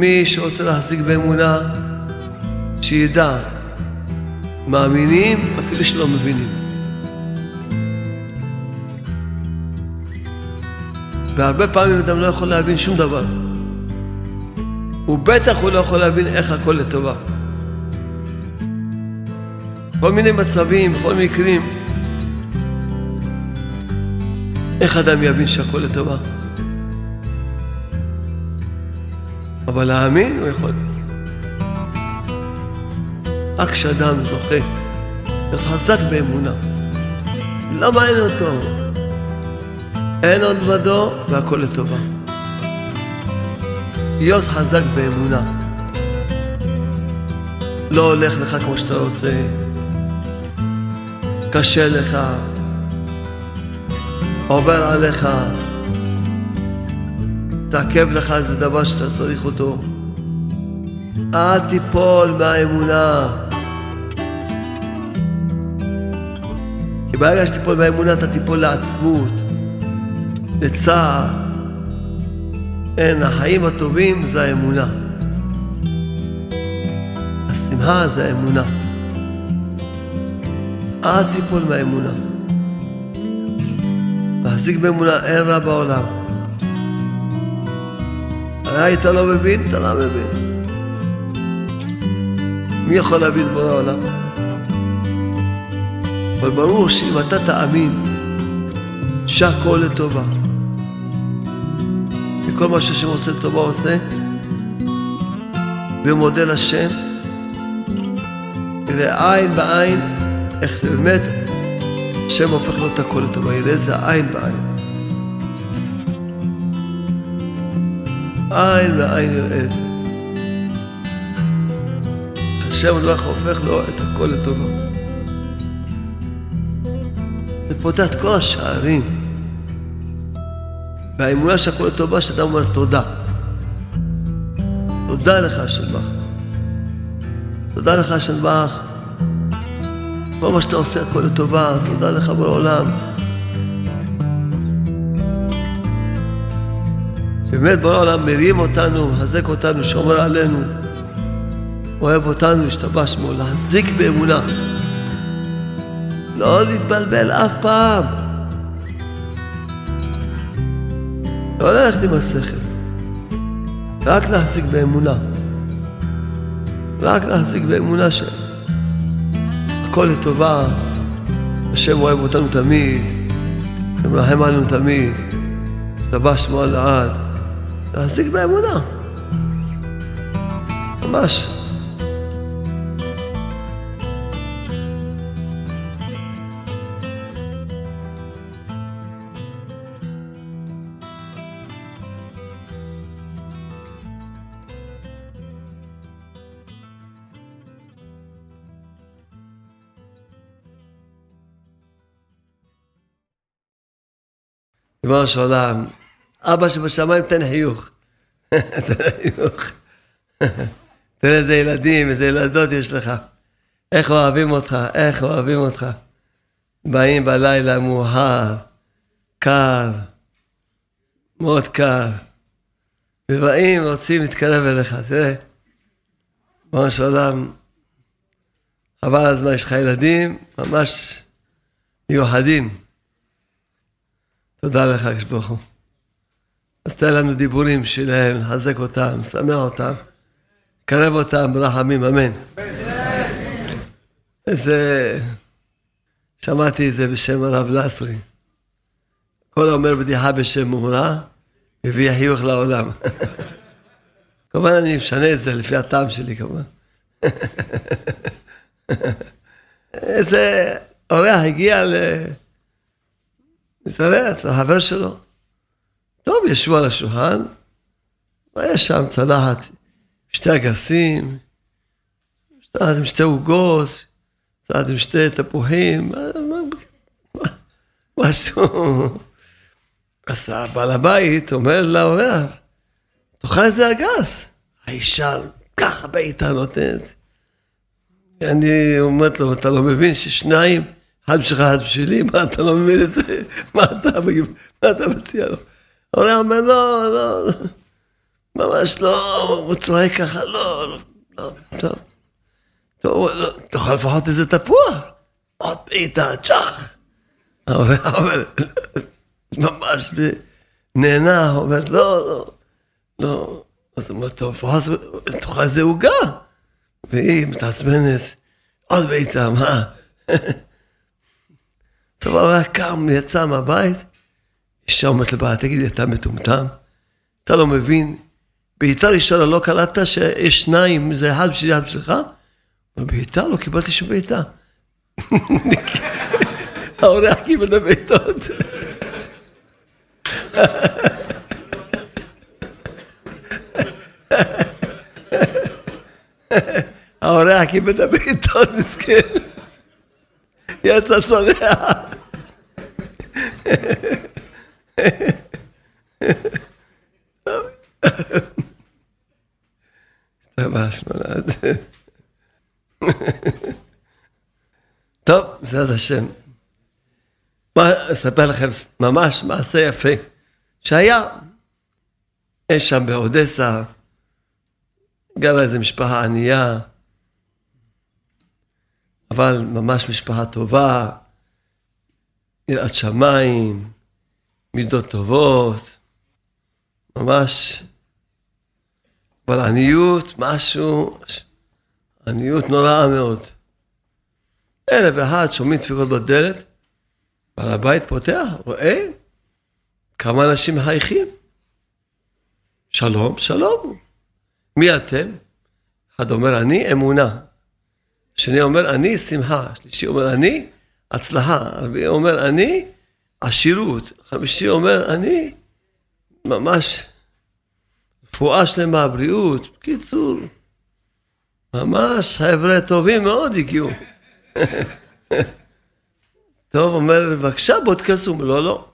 מי שרוצה להחזיק באמונה, שידע, מאמינים אפילו שלא מבינים. והרבה פעמים אדם לא יכול להבין שום דבר. ובטח הוא לא יכול להבין איך הכל לטובה. כל מיני מצבים, כל מקרים. איך אדם יבין שהכל לטובה? אבל להאמין הוא יכול. רק כשאדם זוכה להיות חזק באמונה. לא מעניין אותו. אין עוד בדו והכל לטובה. להיות חזק באמונה. לא הולך לך כמו שאתה רוצה, קשה לך, עובר עליך, תעכב לך איזה דבר שאתה צריך אותו. אל תיפול מהאמונה. כי ברגע שתיפול מהאמונה אתה תיפול לעצמות, לצער. אין, החיים הטובים זה האמונה. השמחה זה האמונה. אל תיפול מהאמונה. להחזיק באמונה אין רע בעולם. היית לא מבין, אתה לא מבין. מי יכול להבין בורא העולם? אבל ברור שאם אתה תאמין שהכל לטובה, וכל מה שהשם עושה לטובה עושה, ומודה לשם, יראה עין בעין איך באמת השם הופך לו את הכל לטובה, יראה את זה עין בעין. עין את זה. השם הולך הופך לו את הכל לטובה. זה פותח את כל השערים. והאמונה שהכל לטובה, שאדם אומר תודה. תודה לך, השם בך. תודה לך, השם בך. כל מה שאתה עושה, הכל לטובה. תודה לך בעולם. שבאמת בורא העולם מרים אותנו, מחזק אותנו, שומר עלינו, אוהב אותנו, השתבש שמו, להחזיק באמונה. לא להתבלבל אף פעם. לא ללכת עם השכל. רק להחזיק באמונה. רק להחזיק באמונה שהכל לטובה, השם אוהב אותנו תמיד, ומרחם עלינו תמיד, השתבש שמו על לעד. להחזיק באמונה. ממש. ריבונו של עולם, אבא שבשמיים תן חיוך. תן חיוך. תראה איזה ילדים, איזה ילדות יש לך. איך אוהבים אותך, איך אוהבים אותך. באים בלילה מאוחר, קר, מאוד קר. ובאים, רוצים להתקרב אליך, תראה. של עולם, חבל הזמן, יש לך ילדים ממש מיוחדים. תודה לך, הקדוש. אז תן לנו דיבורים שלהם, לחזק אותם, לשמח אותם, קרב אותם ברחמים, אמן. איזה... שמעתי את זה בשם הרב לסרי. כל האומר בדיחה בשם מורה, מביא חיוך לעולם. כמובן אני משנה את זה לפי הטעם שלי כמובן. איזה אורח הגיע ל... מתארח, לחבר שלו. טוב, ישבו על השולחן, ויש שם צלחת שתי אגסים, צלחת עם שתי עוגות, צלחת עם שתי תפוחים, משהו. אז הבעל הבית אומר לאורח, תאכל איזה אגס. האישה ככה בעיטה נותנת. אני אומרת לו, אתה לא מבין ששניים, אחד בשבילך, אחד בשבילי, מה אתה לא מבין את זה? מה אתה מציע לו? העולם אומר, לא, לא, לא. ממש לא, הוא צועק ככה, לא, לא, לא, טוב. טוב, לא, תאכל לפחות איזה תפוח. עוד בעיטה, צ'ח. אומר, ממש נהנה, אומר, לא, לא, לא. אז הוא אומר, טוב, לפחות תאכל איזה עוגה. והיא מתעצבנת, עוד בעיטה, מה? צבא היה קם, יצא מהבית, אישה אומרת לבעיה, תגידי, אתה מטומטם? אתה לא מבין? בעיטה ראשונה לא קלטת שיש שניים, זה אחד בשבילי, אחד בשבילך? בעיטה? לא קיבלתי שום בעיטה. האורח קיבל את הבעיטות. האורח קיבל את הבעיטות, מסכן. יצא צונח. השתבש נולד. טוב, בעזרת השם. מה, אספר לכם ממש מעשה יפה שהיה. יש שם באודסה, גרה איזו משפחה ענייה, אבל ממש משפחה טובה, יראת שמיים, מידות טובות, ממש, אבל עניות, משהו, עניות נוראה מאוד. ערב אחד שומעים דפיקות בדלת, בעל הבית פותח, רואה כמה אנשים מחייכים. שלום, שלום. מי אתם? אחד אומר, אני אמונה. השני אומר, אני שמחה. השלישי אומר, אני הצלחה. הרביעי אומר, אני עשירות. החמישי אומר, אני ממש רפואה שלמה, בריאות. בקיצור, ממש חבר'ה טובים מאוד הגיעו. טוב, אומר, בבקשה, בוא תכנסו. לא, לא.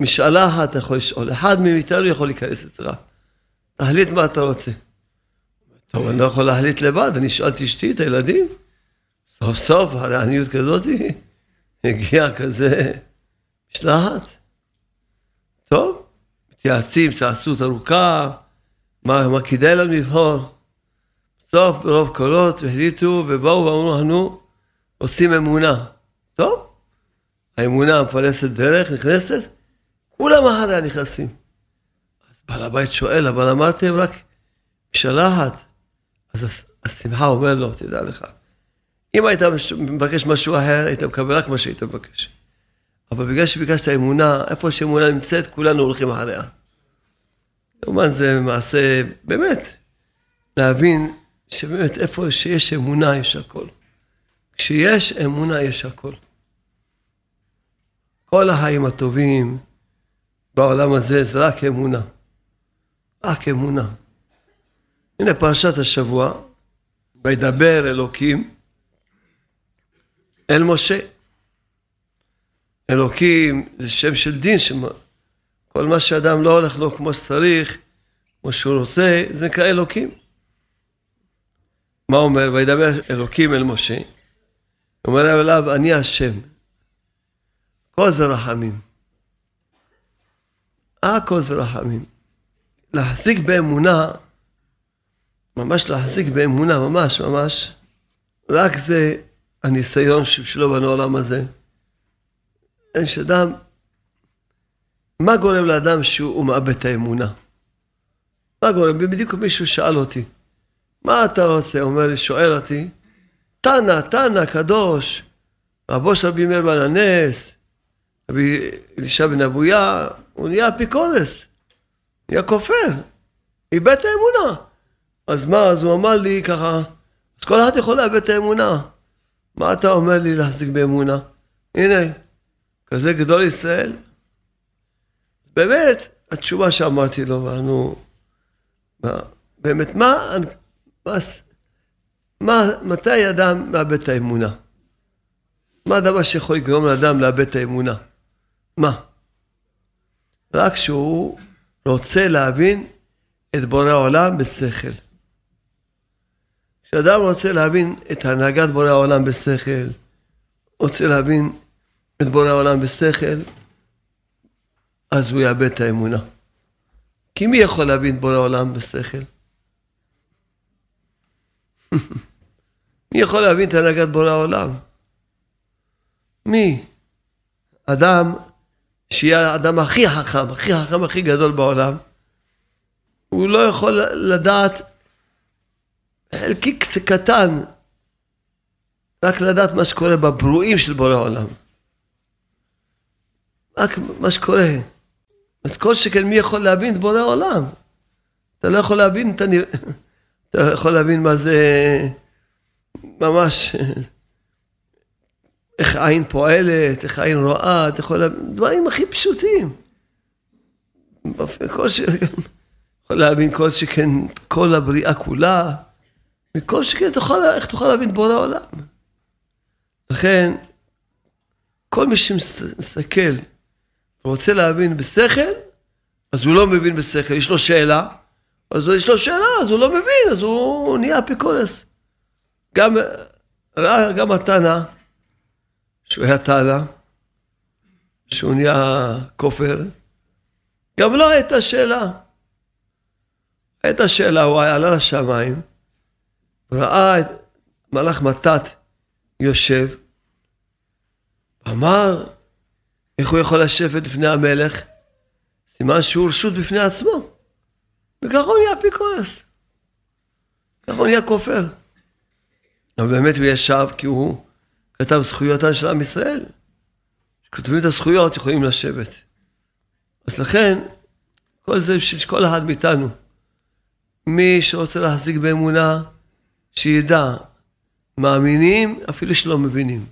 משאלה אחת אתה יכול לשאול, אחד מאיתנו יכול להיכנס אצלך. תחליט מה אתה רוצה. טוב, אני לא יכול להחליט לבד, אני אשאל את אשתי, את הילדים. סוף סוף, העניות כזאת, הגיעה כזה משלחת. טוב, מתייעצים, התייעצות ארוכה, מה, מה כדאי לנו לבחור. בסוף, ברוב קולות, החליטו ובאו ואמרו לנו, עושים אמונה. טוב, האמונה המפלסת דרך, נכנסת, כולם אחריה נכנסים. אז בעל הבית שואל, אבל אמרתם רק משלחת. אז השמחה אומר לו, תדע לך, אם היית מבקש משהו אחר, היית מקבל רק מה שהיית מבקש. אבל בגלל שביקשת אמונה, איפה שאמונה נמצאת, כולנו הולכים אחריה. כמובן זה מעשה, באמת, להבין שבאמת איפה שיש אמונה יש הכל. כשיש אמונה יש הכל. כל החיים הטובים בעולם הזה זה רק אמונה. רק אמונה. הנה פרשת השבוע, וידבר אלוקים אל משה. אלוקים זה שם של דין, כל מה שאדם לא הולך לו כמו שצריך, כמו שהוא רוצה, זה נקרא אלוקים. מה אומר? וידבר אלוקים אל משה, אומר אליו, אני השם. כל זה רחמים. הכל זה רחמים. להחזיק באמונה, ממש להחזיק באמונה, ממש ממש, רק זה הניסיון שלו בנו העולם הזה. אין שאדם, מה גורם לאדם שהוא מאבד את האמונה? מה גורם? בדיוק מישהו שאל אותי, מה אתה רוצה? אומר לי, שואל אותי, תנא, תנא, קדוש, רבו של רבי מאיר בעל הנס, רבי אלישע בן אבויה, הוא נהיה אפיקורס, נהיה כופר, איבד את האמונה. אז מה, אז הוא אמר לי ככה, אז כל אחד יכול לאבד את האמונה. מה אתה אומר לי להחזיק באמונה? הנה, כזה גדול ישראל. באמת, התשובה שאמרתי לו, ואנו, באמת, מה, מה, מה, מתי אדם מאבד את האמונה? מה הדבר שיכול לגרום לאדם לאבד את האמונה? מה? רק שהוא רוצה להבין את בורא העולם בשכל. כשאדם רוצה להבין את הנהגת בורא העולם בשכל, רוצה להבין את בורא העולם בשכל, אז הוא יאבד את האמונה. כי מי יכול להבין בורא עולם בשכל? מי יכול להבין את הנהגת בורא העולם? מי? אדם שיהיה האדם הכי חכם, הכי חכם, הכי גדול בעולם, הוא לא יכול לדעת חלקיק קטן, רק לדעת מה שקורה בברואים של בורא העולם. רק מה שקורה. אז כל שכן מי יכול להבין את בורא העולם? אתה לא יכול להבין את הנ... אתה יכול להבין מה זה ממש, איך עין פועלת, איך עין רואה, אתה יכול להבין, דברים הכי פשוטים. כל ש... יכול להבין כל שכן כל הבריאה כולה, וכל שכן תוכל, איך תוכל להבין בורא העולם. לכן, כל מי שמסתכל ורוצה להבין בשכל, אז הוא לא מבין בשכל, יש לו שאלה, אז יש לו שאלה, אז הוא לא מבין, אז הוא נהיה אפיקורס. גם, גם התנא, שהוא היה תנא, שהוא נהיה כופר, גם לא הייתה שאלה. הייתה שאלה, הוא עלה לשמיים, ראה את מלאך מתת יושב, אמר, איך הוא יכול לשבת לפני המלך? סימן שהוא רשות בפני עצמו. וככה הוא נהיה אפיקורס. ככה הוא נהיה כופר. אבל באמת הוא ישב כי הוא כתב זכויותיו של עם ישראל. כשכותבים את הזכויות יכולים לשבת. אז לכן, כל זה בשביל שכל אחד מאיתנו, מי שרוצה להחזיק באמונה, שידע, מאמינים אפילו שלא מבינים.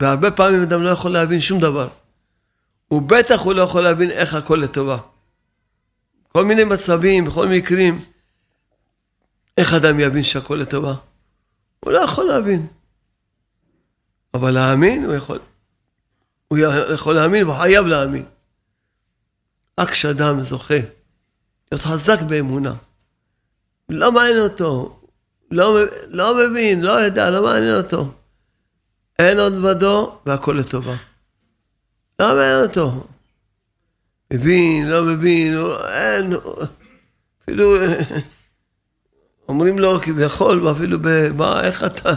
והרבה פעמים אדם לא יכול להבין שום דבר. ובטח הוא לא יכול להבין איך הכל לטובה. כל מיני מצבים, בכל מקרים, איך אדם יבין שהכל לטובה? הוא לא יכול להבין. אבל להאמין הוא יכול. הוא יכול להאמין והוא חייב להאמין. רק כשאדם זוכה להיות חזק באמונה, לא מעניין אותו, לא, לא מבין, לא יודע, לא מעניין אותו. אין עוד בדו והכל לטובה. לא מעניין אותו. מבין, לא מבין, אין, אפילו אומרים לו כביכול, ואפילו במה, איך אתה,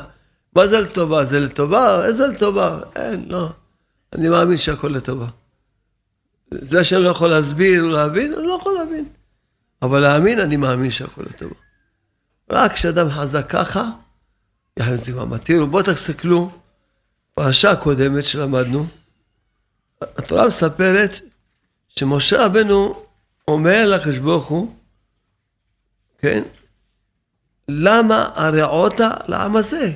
מה זה לטובה? זה לטובה? איזה לטובה? אין, לא. אני מאמין שהכל לטובה. זה שאני לא יכול להסביר, להבין, אני לא יכול להבין. אבל להאמין, אני מאמין שהכל לטובה. רק כשאדם חזק ככה, יחד עם זה מה. תראו, בואו תסתכלו, פרשה הקודמת שלמדנו, התורה מספרת שמשה רבנו אומר לקדוש ברוך הוא, כן, למה הרעות לעם הזה?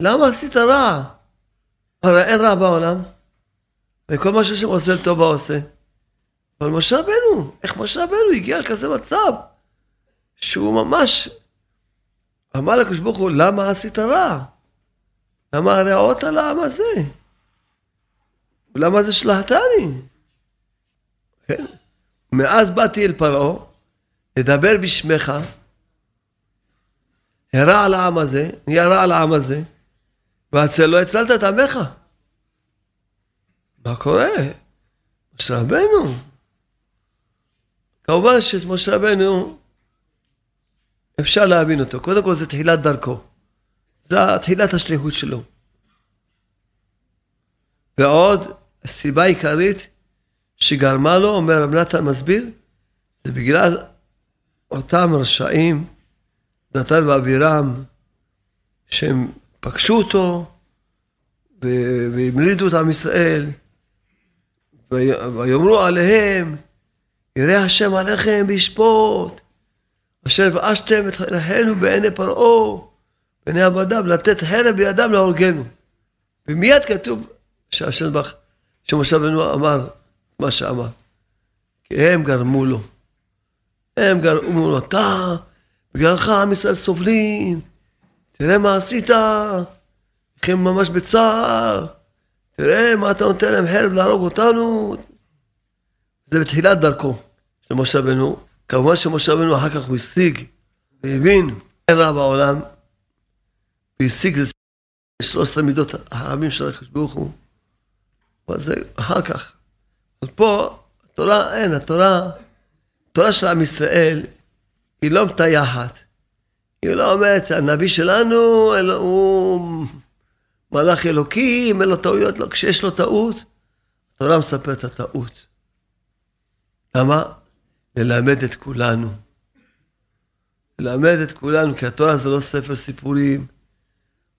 למה עשית רע? הרי אין רע בעולם. וכל מה שהשם עושה לטובה עושה. אבל משה רבנו, איך משה רבנו הגיע לכזה מצב שהוא ממש אמר לקדוש ברוך הוא, למה עשית רע? למה הרעות על העם הזה? למה זה שלחתני? כן? מאז באתי אל פרעה, לדבר בשמך, הרע על העם הזה, נהיה רע על העם הזה, והצל לא הצלת את עמך. מה קורה? משה רבנו. כמובן שמשה רבנו, אפשר להבין אותו. קודם כל זה תחילת דרכו. זה תחילת השליחות שלו. ועוד, הסיבה העיקרית שגרמה לו, אומר רב נתן מסביר, זה בגלל אותם רשעים, נתן ואבירם, שהם פגשו אותו והמרידו את עם ישראל, ויאמרו עליהם, יראה השם עליכם וישפוט, אשר ואשתם את חיינו בעיני פרעה, בעיני עבדיו, לתת חרב בידם להורגנו. ומיד כתוב שהשם בך, שמשה בנו אמר מה שאמר. כי הם גרמו לו. הם גרמו לו, אתה, בגללך עם ישראל סובלים, תראה מה עשית, הם ממש בצער, תראה מה אתה נותן להם חרב להרוג אותנו. זה בתחילת דרכו של משה רבנו. כמובן שמשה רבנו אחר כך הוא השיג והבין אין רע בעולם, והשיג את שלושת המידות הרבים של הקדוש ברוך הוא. אבל זה אחר כך. אז פה תורה, אין, התורה, התורה של עם ישראל, היא לא מטייחת. היא לא אומרת, הנביא שלנו, הוא מלאך אלוקים, אין לו טעויות, לא, כשיש לו טעות, התורה מספרת את הטעות. למה? ללמד את כולנו. ללמד את כולנו, כי התורה זה לא ספר סיפורים,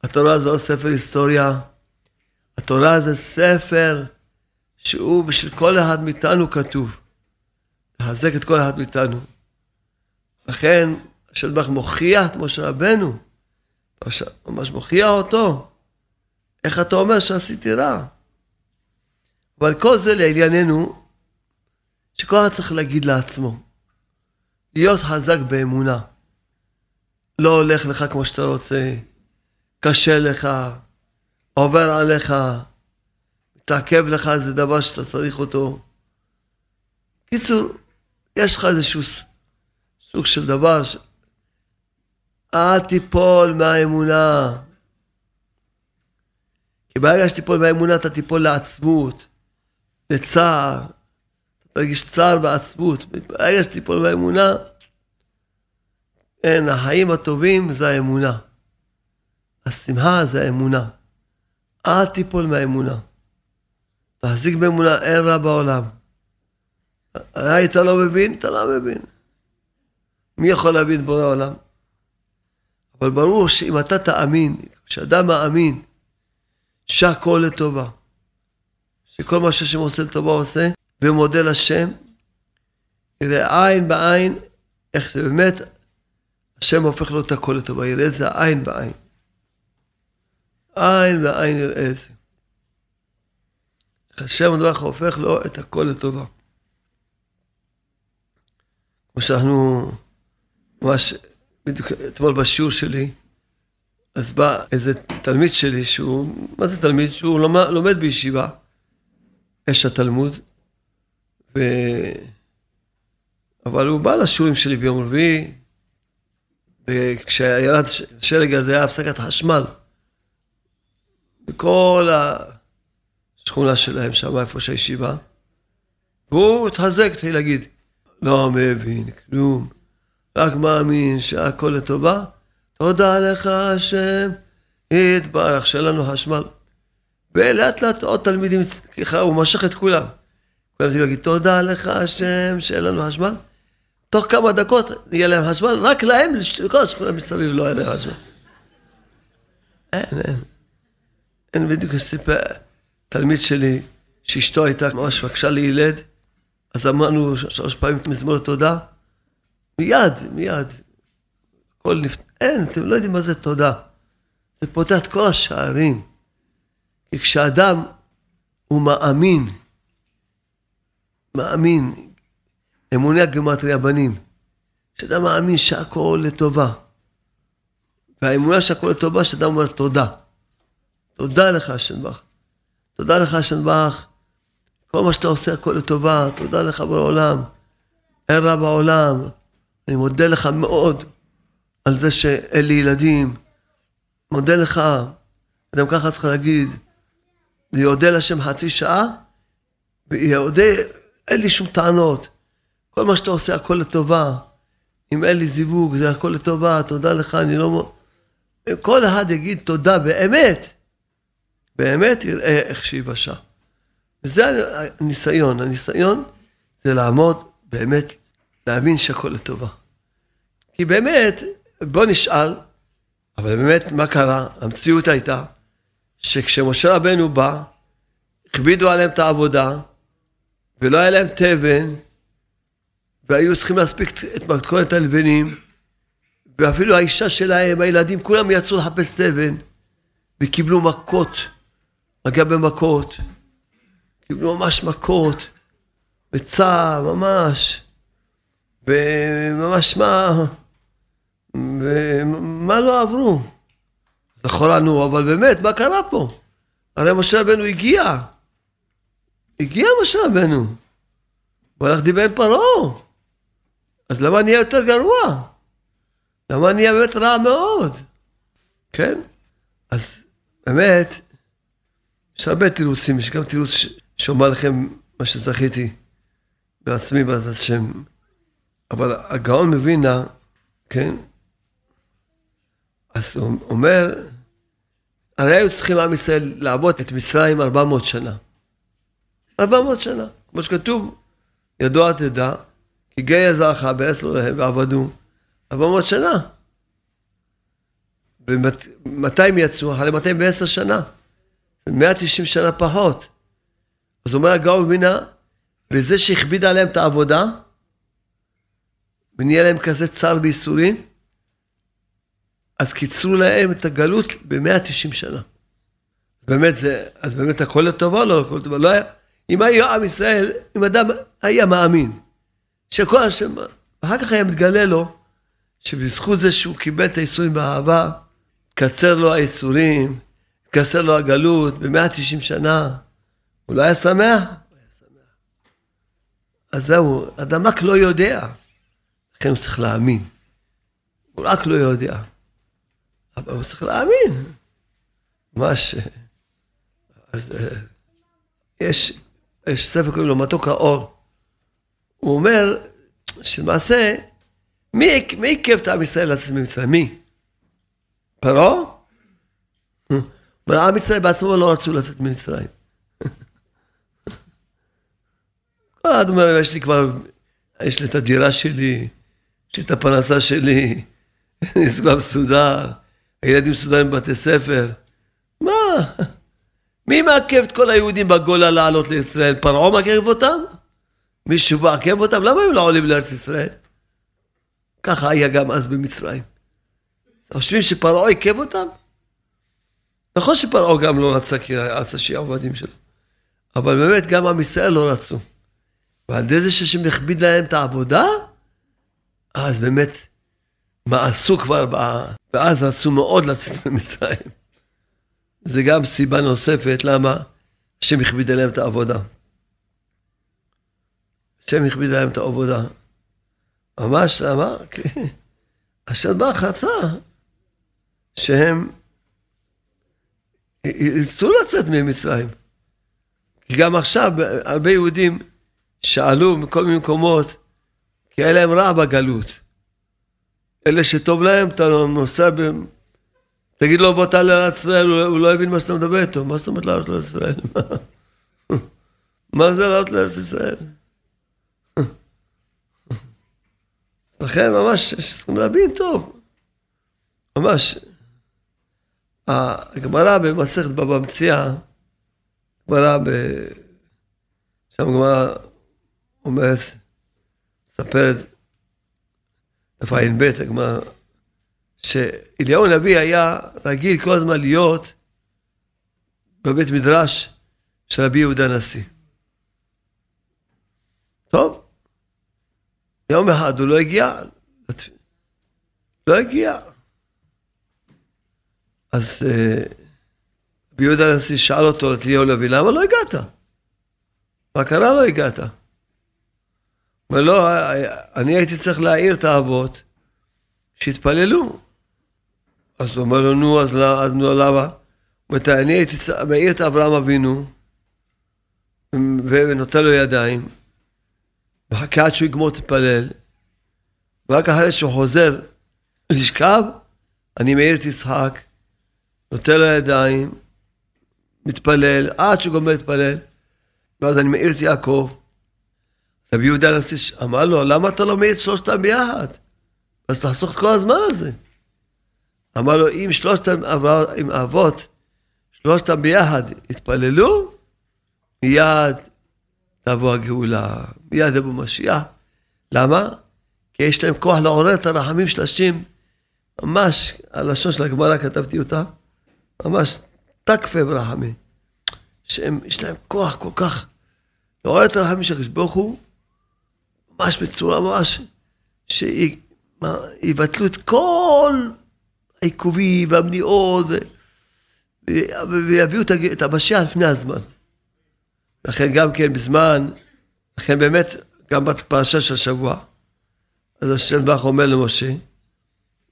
התורה זה לא ספר היסטוריה, התורה זה ספר שהוא בשביל כל אחד מאיתנו כתוב. לחזק את כל אחד מאיתנו. לכן, השם ברוך מוכיח את משה רבנו, ממש מוכיח אותו. איך אתה אומר שעשיתי רע? אבל כל זה לענייננו, שכל אחד צריך להגיד לעצמו, להיות חזק באמונה. לא הולך לך כמו שאתה רוצה, קשה לך, עובר עליך, מתעכב לך איזה דבר שאתה צריך אותו. קיצור, יש לך איזשהו סוג של דבר, ש... אל תיפול מהאמונה. כי ברגע שתיפול מהאמונה אתה תיפול לעצבות, לצער, אתה תרגיש צער ועצבות. ברגע שתיפול מהאמונה, אין, החיים הטובים זה האמונה. השמחה זה האמונה. אל תיפול מהאמונה. תחזיק באמונה, אין רע בעולם. היית לא מבין? אתה לא מבין. מי יכול להבין בורא עולם? אבל ברור שאם אתה תאמין, כשאדם מאמין שהכל לטובה, שכל מה שהשם עושה לטובה עושה, ומודה לשם, יראה עין בעין איך באמת, השם הופך לו את הכל לטובה, יראה את זה עין בעין. עין בעין יראה את זה. השם הדרך הופך לו את הכל לטובה. כמו שאנחנו, ממש, בדיוק אתמול בשיעור שלי, אז בא איזה תלמיד שלי שהוא, מה זה תלמיד? שהוא לומד, לומד בישיבה, אש התלמוד, ו... אבל הוא בא לשיעורים שלי ביום רביעי, וכשירד שלג הזה היה הפסקת חשמל. בכל השכונה שלהם שם, איפה שהישיבה. והוא התחזק, התחיל להגיד, לא מבין כלום, רק מאמין שהכל לטובה. תודה לך השם, יתברך, שאין לנו חשמל. ולאט לאט עוד תלמידים, ככה הוא משך את כולם. כולם צריכים להגיד, תודה לך השם, שאין לנו חשמל. תוך כמה דקות יהיה להם חשמל, רק להם, לכל השכונה מסביב לא יהיה להם חשמל. אין, אין. אין בדיוק סיפר, תלמיד שלי, שאשתו הייתה ממש בקשה לילד, אז אמרנו שלוש פעמים מזמור תודה, מיד, מיד. הכל נפ... אין, אתם לא יודעים מה זה תודה. זה פותח את כל השערים. כי כשאדם הוא מאמין, מאמין, אמוני הגמטרי בנים, כשאדם מאמין שהכל לטובה, והאמונה שהכל לטובה, שאדם אומר תודה. תודה לך, השם בך. תודה לך, השם בך. כל מה שאתה עושה, הכל לטובה. תודה לך בעולם. אין רע בעולם. אני מודה לך מאוד על זה שאין לי ילדים. מודה לך. אדם ככה צריך להגיד, ויודה לשם חצי שעה, ויודה, אין לי שום טענות. כל מה שאתה עושה, הכל לטובה. אם אין לי זיווג, זה הכל לטובה, תודה לך, אני לא... כל אחד יגיד תודה באמת. באמת יראה איך שיבשה. וזה הניסיון, הניסיון זה לעמוד באמת, להאמין שהכל לטובה. כי באמת, בוא נשאל, אבל באמת מה קרה? המציאות הייתה שכשמשה רבנו בא, הכבידו עליהם את העבודה, ולא היה להם תבן, והיו צריכים להספיק את מתכונת הלבנים, ואפילו האישה שלהם, הילדים, כולם יצאו לחפש תבן, וקיבלו מכות. נגע במכות, קיבלו ממש מכות, בצער, ממש, וממש מה, ומה לא עברו. לכאורה נו, אבל באמת, מה קרה פה? הרי משה רבנו הגיע, הגיע משה רבנו, הוא הלך דיבר עם פרעה, אז למה נהיה יותר גרוע? למה נהיה באמת רע מאוד? כן? אז באמת, יש הרבה תירוצים, יש גם תירוץ שאומר לכם מה שזכיתי. בעצמי בעזרת השם. אבל הגאון מווינה, כן, אז הוא אומר, הרי היו צריכים עם ישראל לעבוד את מצרים 400 שנה. 400 שנה, כמו שכתוב, ידוע תדע, כי גיא עזרך בעשר להם ועבדו 400 שנה. ומתי הם יצאו? אחרי 210 שנה. 190 שנה פחות. אז אומר הגאון מבינה, וזה שהכביד עליהם את העבודה, ונהיה להם כזה צער בייסורים, אז קיצרו להם את הגלות ב-190 שנה. באמת זה, אז באמת הכל לטובה, לא הכל לטובה. לא היה, אם היה עם ישראל, אם אדם היה מאמין, שכל השם, אחר כך היה מתגלה לו, שבזכות זה שהוא קיבל את האיסורים באהבה, קצר לו האיסורים, קצר לו הגלות ב-190 שנה, הוא לא היה שמח? אז זהו, אדם רק לא יודע, לכן הוא צריך להאמין. הוא רק לא יודע. אבל הוא צריך להאמין. ממש... אז, אה, יש, יש ספר קוראים לו מתוק האור. הוא אומר שלמעשה, מי עיכב את עם ישראל לצאת ממצרים? מי? פרעה? אומר, עם ישראל בעצמו לא רצו לצאת ממצרים. כל אחד אומר, יש לי כבר, יש לי את הדירה שלי, יש לי את הפרנסה שלי, אני כבר מסודר. הילדים מסודרים בבתי ספר. מה? מי מעכב את כל היהודים בגולה לעלות לישראל? פרעה מעכב אותם? מישהו מעכב אותם? למה הם לא עולים לארץ ישראל? ככה היה גם אז במצרים. חושבים שפרעה עיכב אותם? נכון שפרעה גם לא רצה כי רצה שיהיו עבדים שלו. אבל באמת גם עם ישראל לא רצו. ועל ידי זה שהשם הכביד להם את העבודה, אז באמת מאסו כבר, ואז רצו מאוד לצאת ממצרים. זה גם סיבה נוספת למה השם הכביד עליהם את העבודה. השם הכביד עליהם את העבודה. ממש למה? כי השם בא חצה שהם ירצו לצאת ממצרים. כי גם עכשיו הרבה יהודים שאלו מכל מיני מקומות, כי היה להם רע בגלות. אלה שטוב להם, אתה נוסע ב... תגיד לו בוא תעלה לארץ ישראל, הוא לא הבין מה שאתה מדבר איתו. מה זאת אומרת לעלות לארץ ישראל? מה זה לעלות לארץ ישראל? לכן ממש צריכים להבין טוב. ממש. הגמרא במסכת בבא מציאה, גמרא ב... שם גמרא אומרת, מספרת דף ע"ב, הגמרא, שאליהו הנביא היה רגיל כל הזמן להיות בבית מדרש של רבי יהודה הנשיא. טוב, יום אחד הוא לא הגיע, לא הגיע. אז אה, רבי יהודה הנשיא שאל אותו, את אליהו הנביא, למה לא הגעת? מה קרה לא הגעת? אומר לא, אני הייתי צריך להעיר את האבות, שיתפללו. אז הוא אומר לו, נו, אז, לא, למה? הוא אומר, אני הייתי מעיר את אברהם אבינו, ונותן לו ידיים, מחכה עד שהוא יגמור להתפלל, ורק אחרי שהוא חוזר לשכב, אני מעיר את יצחק, נותן לו ידיים, מתפלל, עד שהוא גומר להתפלל, ואז אני מעיר את יעקב. רבי יהודה הנשיא אמר לו, למה אתה לא מעיר את שלושתם ביחד? אז תחסוך את כל הזמן הזה. אמר לו, אם שלושתם עם אבות, שלושתם ביחד יתפללו, מיד תבוא הגאולה, מיד יבוא משיח. למה? כי יש להם כוח לעורר את הרחמים של השם. ממש, הלשון של הגמרא כתבתי אותה, ממש תקפה ברחמים. שהם, יש להם כוח כל כך לעורר את הרחמים של הקדוש ברוך הוא, ממש בצורה ממש, שיבטלו את כל העיכובים והמניעות, ויביאו את המשיח לפני הזמן. לכן גם כן בזמן, לכן באמת, גם בפרשה של השבוע, אז השם ברך אומר למשה,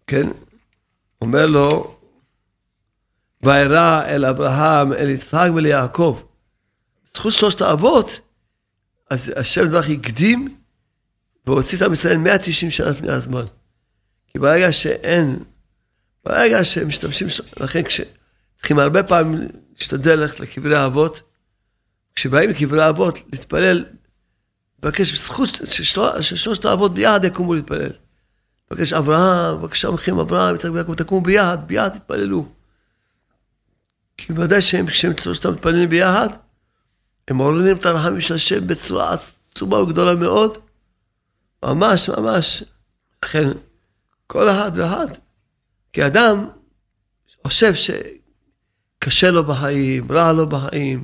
כן, אומר לו, וירא אל אברהם, אל יצחק וליעקב. זכות שלושת האבות, אז השם דבר הקדים והוציא את עם ישראל 190 שנה לפני הזמן. כי ברגע שאין, ברגע שהם משתמשים, לכן כשצריכים הרבה פעמים להשתדל ללכת לקברי האבות, כשבאים לקברי האבות להתפלל, לבקש זכות ששלושת האבות ביחד יקומו להתפלל. לבקש אברהם, בבקשה מכם אברהם, יצחק ויעקב, תקומו ביחד, ביחד תתפללו. כי ודאי שהם, כשהם שלושתם מתפללים ביחד, הם מעוררים את הרחמים של השם בצורה עצומה וגדולה מאוד. ממש, ממש. לכן, כל אחד ואחד, כי אדם חושב שקשה לו בחיים, רע לו בחיים,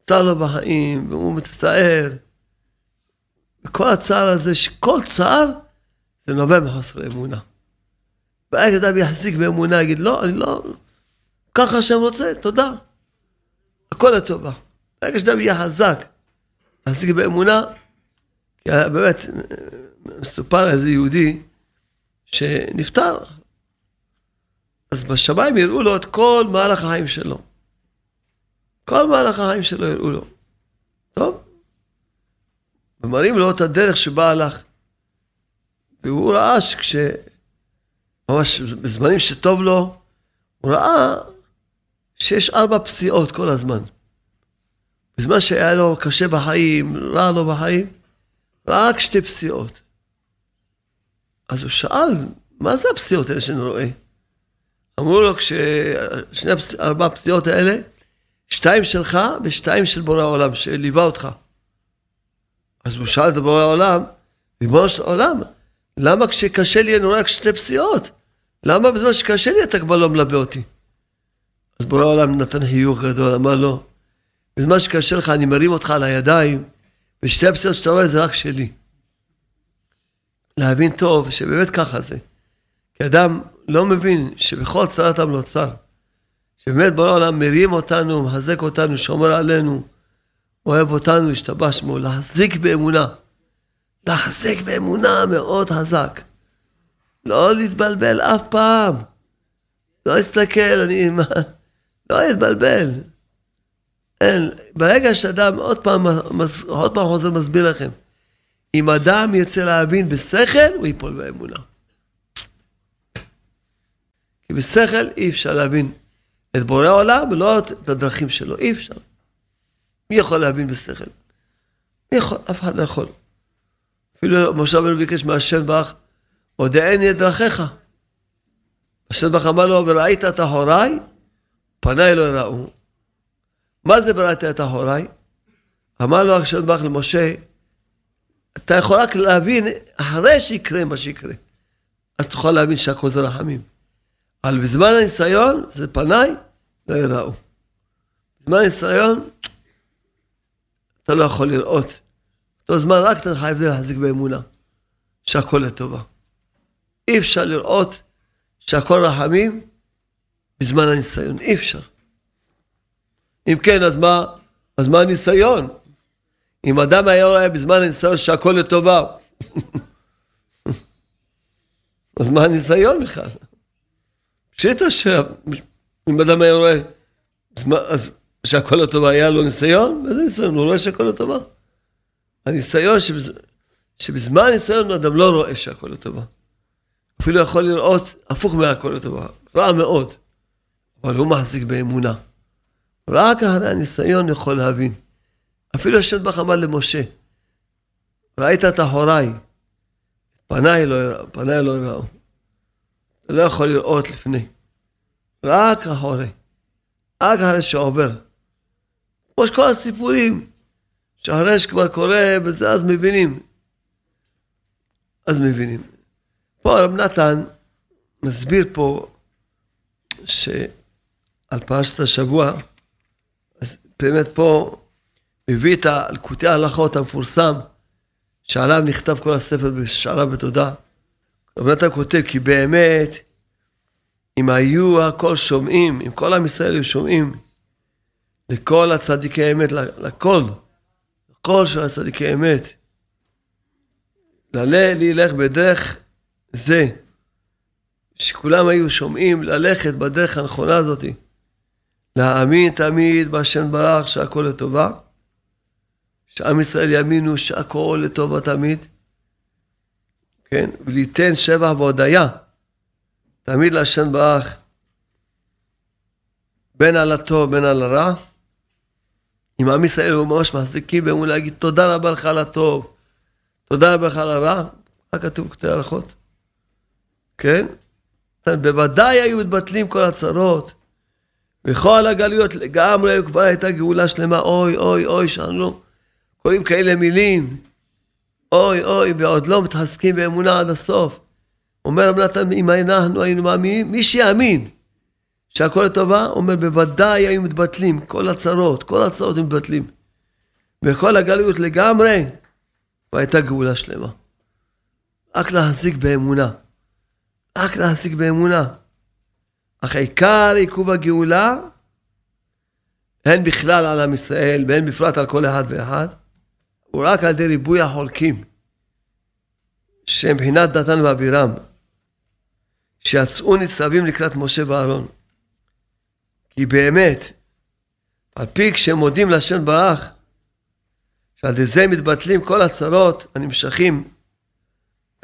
צר לו בחיים, והוא מצטער. וכל הצער הזה, שכל צער, זה נובע מחוסר אמונה. ברגע אדם יחזיק באמונה, יגיד, לא, אני לא, ככה השם רוצה, תודה. הכל לטובה. ברגע שאדם יהיה חזק, יחזיק באמונה, כי באמת, מסופר איזה יהודי שנפטר. אז בשמיים יראו לו את כל מהלך החיים שלו. כל מהלך החיים שלו יראו לו. טוב? ומראים לו את הדרך שבה הלך. והוא ראה שכש... ממש בזמנים שטוב לו, הוא ראה שיש ארבע פסיעות כל הזמן. בזמן שהיה לו קשה בחיים, רע לו בחיים, רק שתי פסיעות. אז הוא שאל, מה זה הפסיעות האלה שאני רואה? אמרו לו, כששני ארבע הפסיעות האלה, שתיים שלך ושתיים של בורא העולם, שליווה אותך. אז הוא שאל את בורא העולם, ריבונו של עולם, למה כשקשה לי אני רואה רק שתי פסיעות? למה בזמן שקשה לי אתה כבר לא מלווה אותי? אז בורא העולם נתן חיוך גדול, אמר לו, בזמן שקשה לך אני מרים אותך על הידיים, ושתי הפסיעות שאתה רואה זה רק שלי. להבין טוב שבאמת ככה זה. כי אדם לא מבין שבכל צרתם לא צר. שבאמת בורא העולם מרים אותנו, מחזק אותנו, שומר עלינו, אוהב אותנו, השתבח שמו, להחזיק באמונה. להחזיק באמונה מאוד חזק. לא להתבלבל אף פעם. לא להסתכל, אני... לא להתבלבל. אין. ברגע שאדם, עוד פעם, עוד פעם חוזר מסביר לכם, אם אדם ירצה להבין בשכל, הוא ייפול באמונה. כי בשכל אי אפשר להבין את בורא העולם ולא את הדרכים שלו, אי אפשר. מי יכול להבין בשכל? מי יכול? אף אחד לא יכול. אפילו משה רבנו ביקש מהשם ברך, הודעני את דרכיך. השם ברך אמר לו, וראית את אחוריי, פניי לא יראו. מה זה וראית את אחוריי? אמר לו השם ברך למשה, אתה יכול רק להבין אחרי שיקרה מה שיקרה. אז תוכל להבין שהכל זה רחמים. אבל בזמן הניסיון, זה פניי לא יראו. בזמן הניסיון, אתה לא יכול לראות. אותו זמן רק אתה חייב להחזיק באמונה, שהכל לטובה. אי אפשר לראות שהכל רחמים בזמן הניסיון, אי אפשר. אם כן, אז מה, אז מה הניסיון? אם אדם היה רואה בזמן הניסיון שהכל לטובה, אז מה הניסיון בכלל? פשיטה שאם אדם היה רואה אז שהכל לטובה היה לו ניסיון, איזה ניסיון? הוא רואה שהכל לטובה. הניסיון שבז... שבזמן הניסיון אדם לא רואה שהכל לטובה. אפילו יכול לראות הפוך מהכל לטובה, רע מאוד, אבל הוא מחזיק באמונה. רק אחרי הניסיון יכול להבין. אפילו השם ברוך אמר למשה, ראית את אחוריי, פניי לא, פניי לא יראו. אתה לא יכול לראות לפני, רק אחורי, רק אחרי שעובר. כמו שכל הסיפורים, שאחרי שכבר קורה וזה, אז מבינים. אז מבינים. פה הרב נתן מסביר פה שעל פרשת השבוע, אז באמת פה מביא את אלקוטי ההלכות המפורסם, שעליו נכתב כל הספר בשעריו בתודה. רב נתן כותב כי באמת, אם היו הכל שומעים, אם כל עם ישראל היו שומעים לכל הצדיקי אמת, לכל, לכל של הצדיקי אמת, ללה לילך בדרך זה, שכולם היו שומעים ללכת בדרך הנכונה הזאתי, להאמין תמיד בהשם ברך שהכל לטובה, שעם ישראל יאמינו שהכל לטובה תמיד, כן? וליתן שבח והודיה תמיד להשם ברך, בין על הטוב בין על הרע. אם עם ישראל הוא ממש מחזיקים באמון להגיד תודה רבה לך על הטוב, תודה רבה לך על הרע, מה כתוב בכתבי הלכות? כן? בוודאי היו מתבטלים כל הצרות. בכל הגלויות לגמרי כבר הייתה גאולה שלמה, אוי אוי אוי, שאנו קוראים כאלה מילים, אוי אוי, ועוד לא מתחזקים באמונה עד הסוף. אומר רב נתן, אם אנחנו היינו מאמינים, מי שיאמין שהכל לטובה, אומר בוודאי היו מתבטלים, כל הצרות, כל הצרות מתבטלים. בכל הגלויות לגמרי, והייתה גאולה שלמה. רק להחזיק באמונה. רק להחזיק באמונה. אך עיקר עיכוב הגאולה, הן בכלל על עם ישראל, והן בפרט על כל אחד ואחד, הוא רק על ידי ריבוי החולקים, שמבחינת דתן ואבירם, שיצאו ניצבים לקראת משה ואהרון. כי באמת, על פי כשהם מודים לשם ברך, שעל ידי זה מתבטלים כל הצרות הנמשכים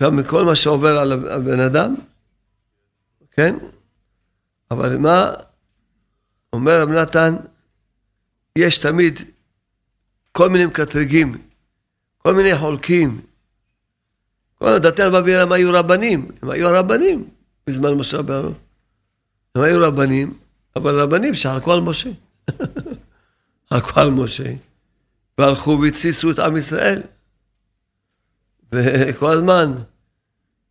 גם מכל מה שעובר על הבן אדם, כן? אבל מה אומר רב נתן? יש תמיד כל מיני מקטרגים, כל מיני חולקים. כל דתי רבי הם היו רבנים, הם היו הרבנים בזמן משה רבנו. הם היו רבנים, אבל רבנים שחלקו על משה. חלקו על משה, והלכו והתסיסו את עם ישראל. וכל הזמן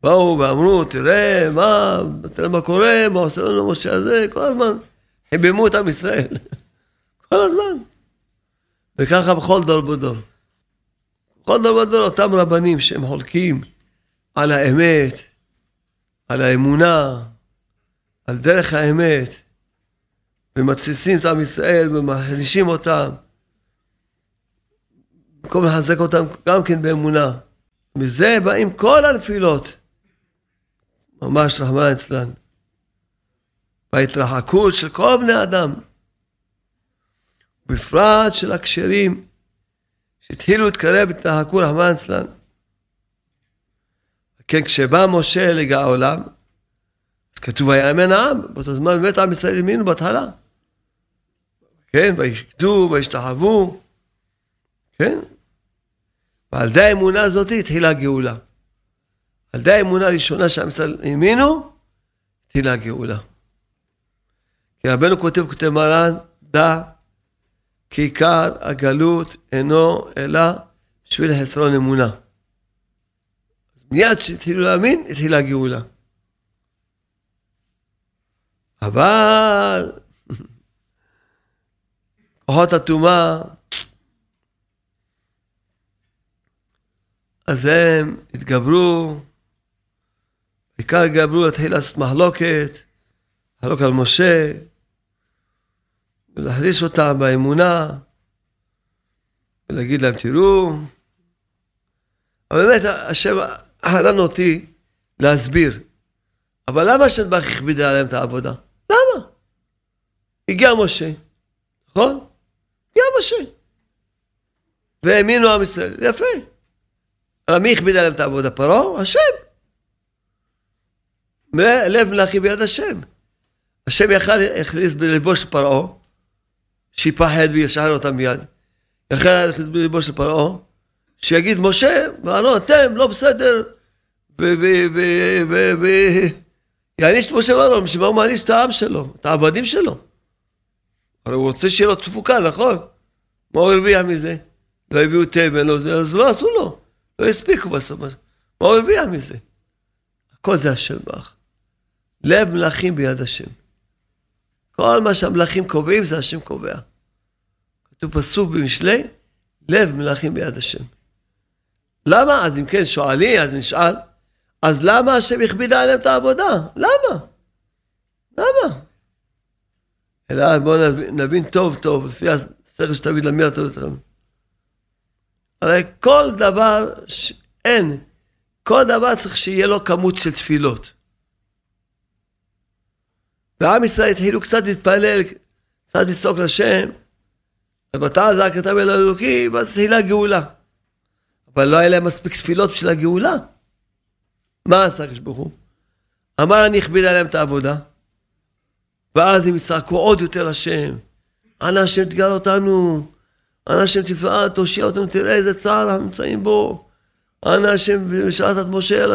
באו ואמרו, תראה מה, תראה מה קורה, מה עושה לנו משה הזה, כל הזמן חיממו את עם ישראל. כל הזמן. וככה בכל דור ודור. בכל דור ודור אותם רבנים שהם חולקים על האמת, על האמונה, על דרך האמת, ומתסיסים את עם ישראל ומחלישים אותם, במקום לחזק אותם גם כן באמונה. מזה באים כל הנפילות. ממש רחמנא אצלן. בהתרחקות של כל בני אדם, בפרט של הכשרים שהתחילו להתקרב והתרחקו רחמנא אצלן. כן, כשבא משה לגע העולם, אז כתוב ויאמן העם, באותו זמן באמת עם ישראל האמינו בהתחלה. כן, וישקדו וישתחוו, כן? ועל ידי האמונה הזאת התחילה הגאולה. על ידי האמונה הראשונה שעם ישראל האמינו, התחילה הגאולה. כי רבנו כותב, כותב מרן, דע כי עיקר הגלות אינו אלא בשביל חסרון אמונה. מיד כשהתחילו להאמין, התחילה הגאולה. אבל כוחות הטומאה, אז הם התגברו, בעיקר גברו להתחיל לעשות מחלוקת, לחלוק על משה, ולהחליש אותם באמונה, ולהגיד להם, תראו, אבל באמת, השם חנן אותי להסביר. אבל למה השם ברוך הכביד עליהם את העבודה? למה? הגיע משה, נכון? הגיע משה. והאמינו עם ישראל, יפה. אבל מי הכביד עליהם את העבודה? פרעה? השם. לב מלאכי ביד השם. השם יכל להכניס בליבו של פרעה, שיפחד וישאל אותם מיד. יכל להכניס בליבו של פרעה, שיגיד משה ואהרון אתם לא בסדר ויעניש את משה ואהרון, בשביל מה הוא מעניש את העם שלו, את העבדים שלו. הרי הוא רוצה שיהיה לו תפוקה, נכון? מה הוא הרוויח מזה? לא הביאו תבל, לא אז לא עשו לו, לא הספיקו בסוף. מה הוא הרוויח מזה? הכל זה השם ברך. לב מלכים ביד השם. כל מה שהמלכים קובעים זה השם קובע. כתוב פסוק במשלי, לב מלכים ביד השם. למה? אז אם כן שואלים, אז נשאל, אז למה השם הכבידה עליהם את העבודה? למה? למה? אלא בואו נבין, נבין טוב טוב, לפי השכל שתמיד למי הטוב יותר. הרי כל דבר, ש... אין, כל דבר צריך שיהיה לו כמות של תפילות. ועם ישראל התחילו קצת להתפלל, קצת לצעוק לשם, ובתא זעקתם אל האלוקים, אז תהילה גאולה. אבל לא היה להם מספיק תפילות בשביל הגאולה. מה עשה הקדוש ברוך הוא? אמר אני אכביד עליהם את העבודה, ואז הם יצעקו עוד יותר השם. אנא השם תגאל אותנו, אנא השם תפעל, תושיע אותנו, תראה איזה צער אנחנו נמצאים בו. אנא השם, ושאלת את משה,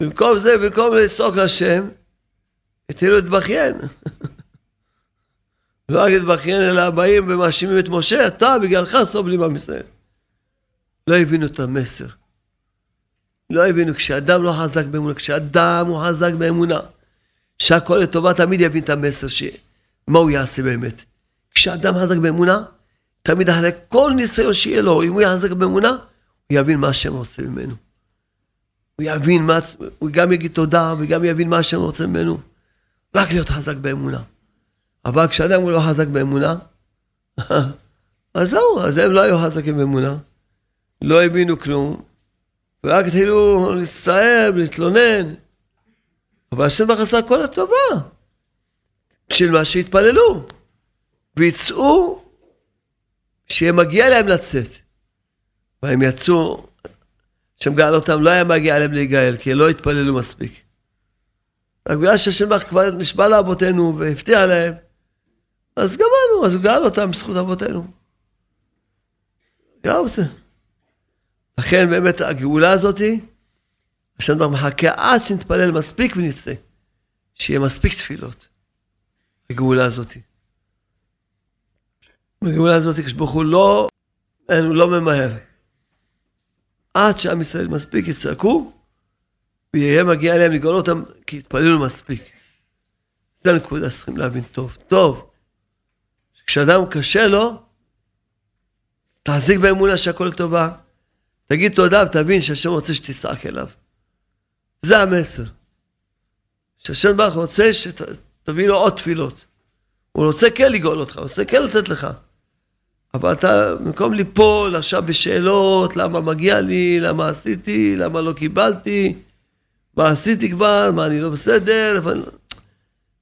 במקום זה, במקום לצעוק להשם, התחילו להתבכיין. לא רק להתבכיין, אלא באים ומאשימים את משה, אתה בגללך סובלים עם ישראל. לא הבינו את המסר. לא הבינו, כשאדם לא חזק באמונה, כשאדם הוא חזק באמונה, שהכל לטובה, תמיד יבין את המסר, ש... מה הוא יעשה באמת. כשאדם חזק באמונה, תמיד אחרי כל ניסיון שיהיה לו, אם הוא יחזק באמונה, הוא יבין מה השם רוצה ממנו. הוא יבין מה, הוא גם יגיד תודה, וגם יבין מה השם רוצה ממנו. רק להיות חזק באמונה. אבל כשאדם הוא לא חזק באמונה, אז זהו, אז הם לא היו חזקים באמונה. לא הבינו כלום, ורק התחילו להצטער ולהתלונן. אבל השם ברוך עשה כל הטובה, בשביל מה שהתפללו, ויצאו, שיהיה מגיע להם לצאת. והם יצאו, השם גאל אותם, לא היה מגיע להם להיגאל, כי לא התפללו מספיק. רק בגלל ברוך כבר נשבע לאבותינו והפתיע להם, אז גמרנו, אז הוא גאל אותם בזכות אבותינו. גם זה. לכן באמת הגאולה הזאתי, השם דבר מחכה עד שנתפלל מספיק ונצא. שיהיה מספיק תפילות. הגאולה הזאתי. בגאולה הזאתי, כשברוך הוא לא, אין, הוא לא ממהר. עד שעם ישראל מספיק יצעקו, ויהיה מגיע אליהם לגאול אותם, כי התפללו מספיק. זה הנקודה שצריכים להבין טוב. טוב, כשאדם קשה לו, תחזיק באמונה שהכל טובה. תגיד תודה ותבין שהשם רוצה שתצעק אליו. זה המסר. שהשם ברוך רוצה שתביא לו עוד תפילות. הוא רוצה כן לגאול אותך, הוא רוצה כן לתת לך. אבל אתה, במקום ליפול עכשיו בשאלות, למה מגיע לי, למה עשיתי, למה לא קיבלתי, מה עשיתי כבר, מה אני לא בסדר, אבל...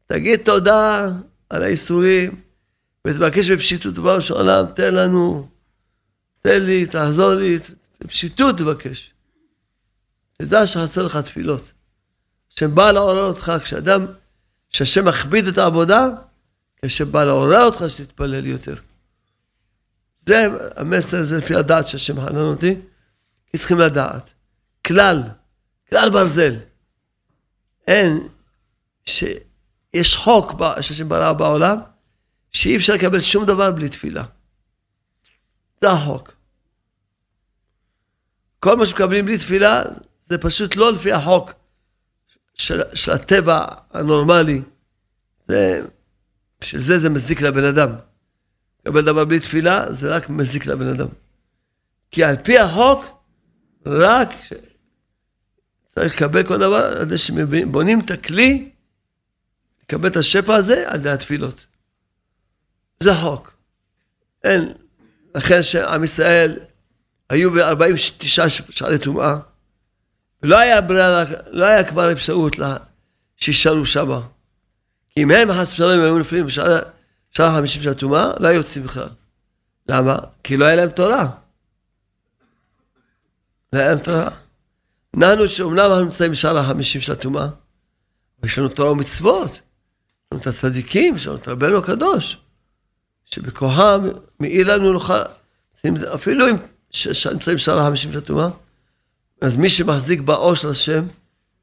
תגיד תודה על האיסורים, ותבקש בפשיטות דבר של עולם, תן לנו, תן לי, תעזור לי, בפשיטות תבקש. תדע שחסר לך תפילות. השם בא לעורר אותך, כשאדם, כשהשם מכביד את העבודה, כשהשם בא לעורר אותך שתתפלל יותר. זה המסר הזה לפי הדעת שהשם חנן אותי, כי צריכים לדעת. כלל, כלל ברזל. אין, שיש חוק שהשם ברא בעולם, שאי אפשר לקבל שום דבר בלי תפילה. זה החוק. כל מה שמקבלים בלי תפילה, זה פשוט לא לפי החוק של, של הטבע הנורמלי. זה, בשביל זה זה מזיק לבן אדם. לקבל דבר בלי תפילה, זה רק מזיק לבן אדם. כי על פי החוק, רק צריך לקבל כל דבר, על זה שבונים את הכלי, לקבל את השפע הזה, על זה התפילות. זה חוק. אין. לכן שעם ישראל היו ב-49 שערי טומאה, ולא היה ברירה, לא היה כבר אפשרות שישארו שמה. כי אם הם חס ושלום היו נופלים בשער החמישים של הטומאה, לא היו יוצאים בכלל. למה? כי לא היה להם תורה. לא היה להם תורה. נענו שאומנם אנחנו נמצאים בשער החמישים של הטומאה, ויש לנו תורה ומצוות, יש לנו את הצדיקים, יש לנו את רבנו הקדוש. שבכוחם מאיר לנו נוכל, אפילו אם נמצאים שרה החמישים של הטומאה, אז מי שמחזיק באור של השם,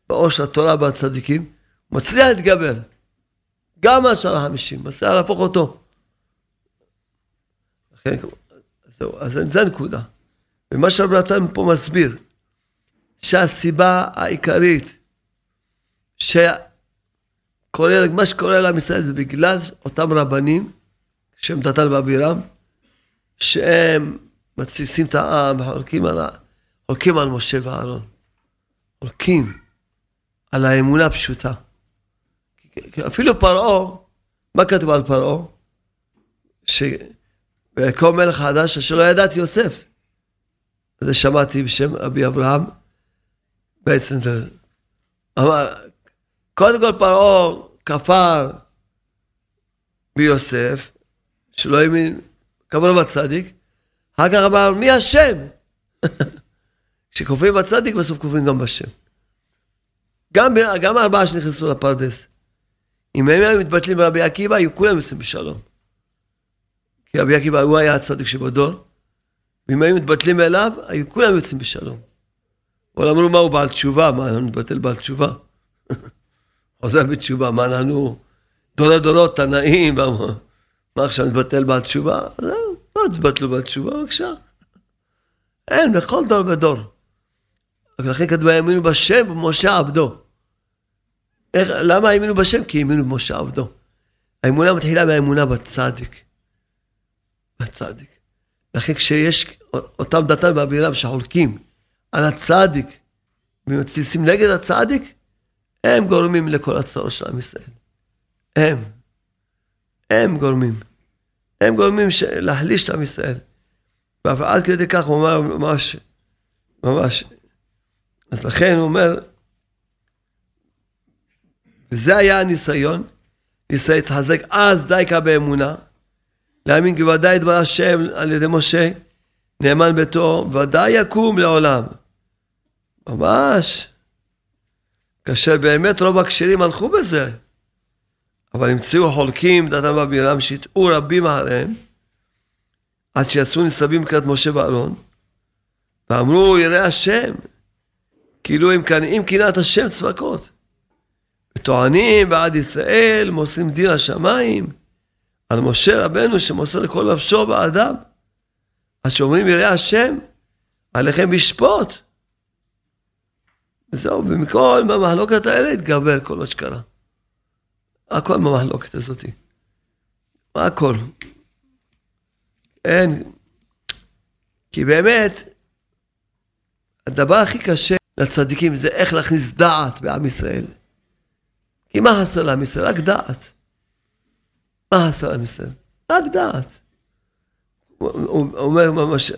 באור של התורה והצדיקים, מצליח להתגבר. גם מהשער החמישים, מצליח להפוך אותו. זהו, אז זה הנקודה. ומה שרב פה מסביר, שהסיבה העיקרית שקורה, מה שקורה לעם ישראל זה בגלל אותם רבנים שם דתן ואבירם, שהם מתסיסים את העם וחולקים על, חולקים על משה ואהרון. חולקים על האמונה הפשוטה. אפילו פרעה, מה כתוב על פרעה? שביקום מלך חדש אשר לא ידעתי יוסף. זה שמעתי בשם אבי אברהם, בעצם זה אמר, קודם כל פרעה כפר ביוסף, שלא האמין כמובן בצדיק, אחר כך אמר, מי השם? כשכופרים בצדיק, בסוף כופרים גם בשם. גם, גם הארבעה שנכנסו לפרדס. אם הם היו מתבטלים ברבי עקיבא, היו כולם יוצאים בשלום. כי רבי עקיבא, הוא היה הצדיק שבדור, ואם היו מתבטלים אליו, היו כולם יוצאים בשלום. אבל אמרו, מה הוא בעל תשובה? מה, אנחנו נתבטל בעל תשובה? חוזר בתשובה, מה אנחנו דורי דורות, תנאים, מה עכשיו נתבטל בעל תשובה? זהו, לא תתבטלו בעל תשובה, בבקשה. אין, בכל דור ודור. לכן כתוב, האמינו בשם ומשה עבדו. איך, למה האמינו בשם? כי האמינו במשה עבדו. האמונה מתחילה מהאמונה בצדיק. בצדיק. לכן כשיש אותם דתן ואבירם שחולקים על הצדיק ומתסיסים נגד הצדיק, הם גורמים לכל הצעות של עם ישראל. הם. הם גורמים. הם גורמים להחליש את עם ישראל. ועד כדי כך הוא אומר ממש, ממש. אז לכן הוא אומר, וזה היה הניסיון, ניסיון להתחזק אז דייקה באמונה, להאמין כי ודאי דבר השם על ידי משה, נאמן ביתו, ודאי יקום לעולם. ממש. כאשר באמת רוב הכשרים הלכו בזה, אבל המציאו חולקים דתם ואבירם שהטעו רבים אחריהם, עד שיצאו ניסבים לקראת משה ואהרון, ואמרו ירא השם, כאילו הם קנאים קנאת השם צבקות. וטוענים בעד ישראל, מוסרים דין השמיים, על משה רבנו שמוסר לכל נפשו באדם. אז שאומרים ירא השם, עליכם לשפוט. וזהו, ומכל המחלוקת האלה התגבר כל מה שקרה. הכל במחלוקת הזאת. הכל. אין. כי באמת, הדבר הכי קשה לצדיקים זה איך להכניס דעת בעם ישראל. כי מה חסר לעם ישראל? רק דעת. מה חסר לעם ישראל? רק דעת. הוא אומר ממש,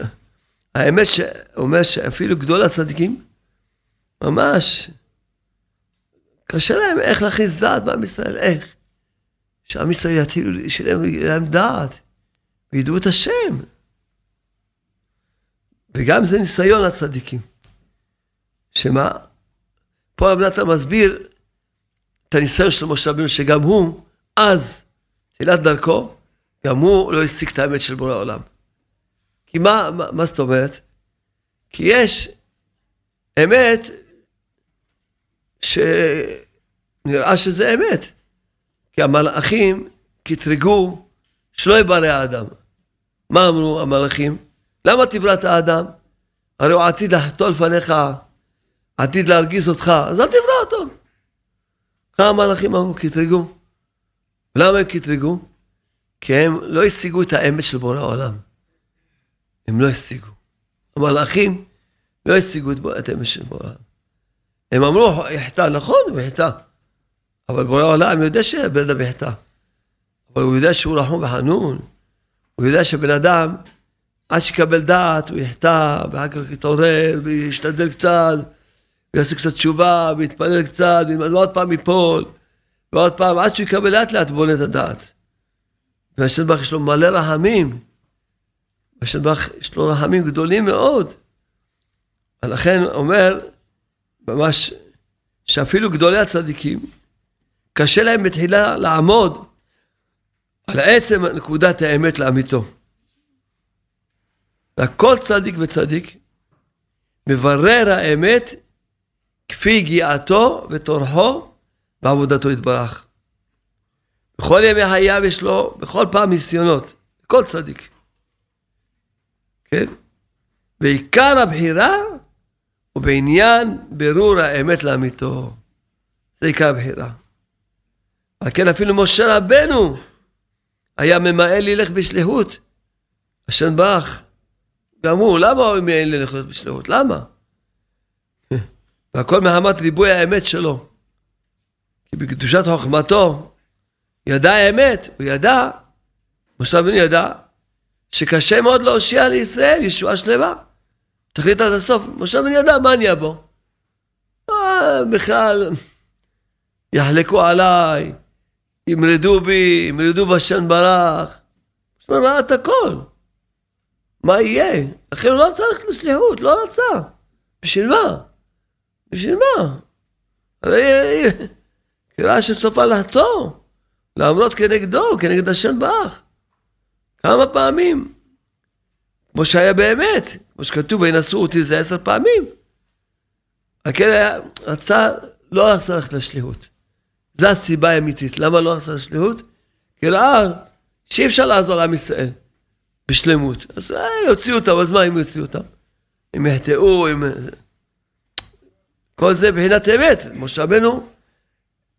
האמת שאומר שאפילו גדול הצדיקים, ממש, קשה להם איך להכניס דעת בעם ישראל, איך? שעם ישראל יתחילו, שיהיה להם דעת, וידעו את השם. וגם זה ניסיון לצדיקים. שמה? פה רב נתן מסביר את הניסיון של משה רבינו, שגם הוא, אז, תחילת דרכו, גם הוא לא השיג את האמת של בורא העולם. כי מה, מה, מה זאת אומרת? כי יש אמת שנראה שזה אמת. כי המלאכים קטרגו שלא יברא האדם. מה אמרו המלאכים? למה תבראת האדם? הרי הוא עתיד לחטוא לפניך, עתיד להרגיז אותך, אז אל תברא אותו. כמה מלאכים אמרו קטרגו? למה הם קטרגו? כי הם לא השיגו את האמת של בורא העולם. הם לא השיגו. המלאכים לא השיגו את האמת של בורא העולם. הם אמרו, יחטא, נכון, הוא יחטא. אבל בורא העולם יודע שבן אדם יחטא. אבל הוא יודע שהוא רחום וחנון. הוא יודע שבן אדם, עד שיקבל דעת, הוא יחטא, ואחר כך יתעורר, וישתדל קצת, ויעשה קצת תשובה, ויתפלל קצת, ועוד פעם ייפול, ועוד פעם, עד שהוא יקבל לאט לאט בונה את הדעת. והשם ברוך יש לו מלא רחמים. והשם ברוך יש לו רחמים גדולים מאוד. ולכן אומר, ממש, שאפילו גדולי הצדיקים, קשה להם בתחילה לעמוד על עצם נקודת האמת לאמיתו. וכל צדיק וצדיק מברר האמת כפי יגיעתו וטורחו ועבודתו יתברך. בכל ימי חייו יש לו בכל פעם ניסיונות, כל צדיק. כן? ועיקר הבחירה הוא בעניין בירור האמת לאמיתו. זה עיקר הבחירה. על כן אפילו משה רבנו היה ממאן ללך בשליחות. השם ברך, גם הוא, למה הוא ממאן ללכת בשליחות? למה? והכל מחמת ריבוי האמת שלו. כי בקדושת חוכמתו ידע האמת, הוא ידע, משה רבנו ידע, שקשה מאוד להושיע לישראל ישועה שלמה. תחליט עד הסוף, משה רבנו ידע מה אני אבוא. אה, בכלל, יחלקו עליי, ימרדו בי, ימרדו בשן ברח. משה ראה את הכל. מה יהיה? לכן הוא לא רצה ללכת לשליחות, לא רצה. בשביל מה? בשביל מה? הרי קריאה שסופה לחתור, לעמוד כנגדו, כנגד השם באח. כמה פעמים? כמו שהיה באמת, כמו שכתוב, וינשאו אותי זה עשר פעמים. הכלא רצה, לא רצה ללכת לשליחות. זו הסיבה האמיתית. למה לא רצה לשליחות? כי ראה שאי אפשר לעזור לעם ישראל בשלמות. אז אה, יוציאו אותם, אז מה אם יוציאו אותם? הם יחטאו, הם... כל זה מבחינת אמת. משה רבנו,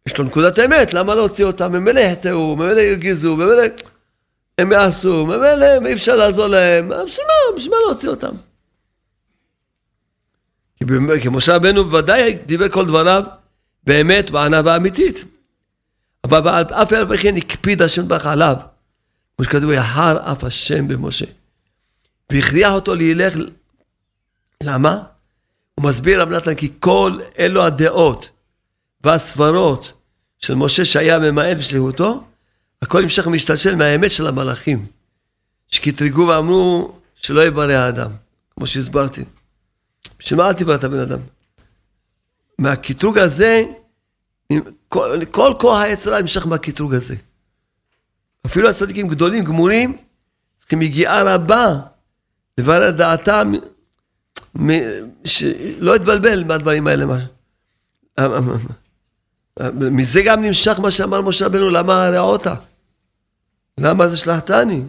יש לו נקודת אמת, למה לא הוציאו אותם? ממילא יחטאו, ממילא ירגיזו, ממילא הם יעשו, ממילא אי אפשר לעזור להם. בשביל מה? בשביל מה להוציא אותם? כי משה רבנו בוודאי דיבר כל דבריו באמת בענווה אמיתית. אבל אף על פי כן הקפיד השם ברך עליו. כמו שכתוב, יחר אף השם במשה. והכריח אותו לילך, למה? הוא מסביר רב נתן כי כל אלו הדעות והסברות של משה שהיה ממעט בשליחותו, הכל המשך ומשתלשל מהאמת של המלאכים. שקטרגו ואמרו שלא יברא האדם, כמו שהסברתי. בשביל מה אל תברא את הבן אדם? מהקטרוג הזה, כל, כל כוח היצרה נמשך מהקטרוג הזה. אפילו הצדיקים גדולים, גמורים, צריכים יגיעה רבה לברר דעתם, שלא יתבלבל מהדברים האלה. מזה גם נמשך מה שאמר משה רבנו, למה הרעותה? למה זה שלחתני?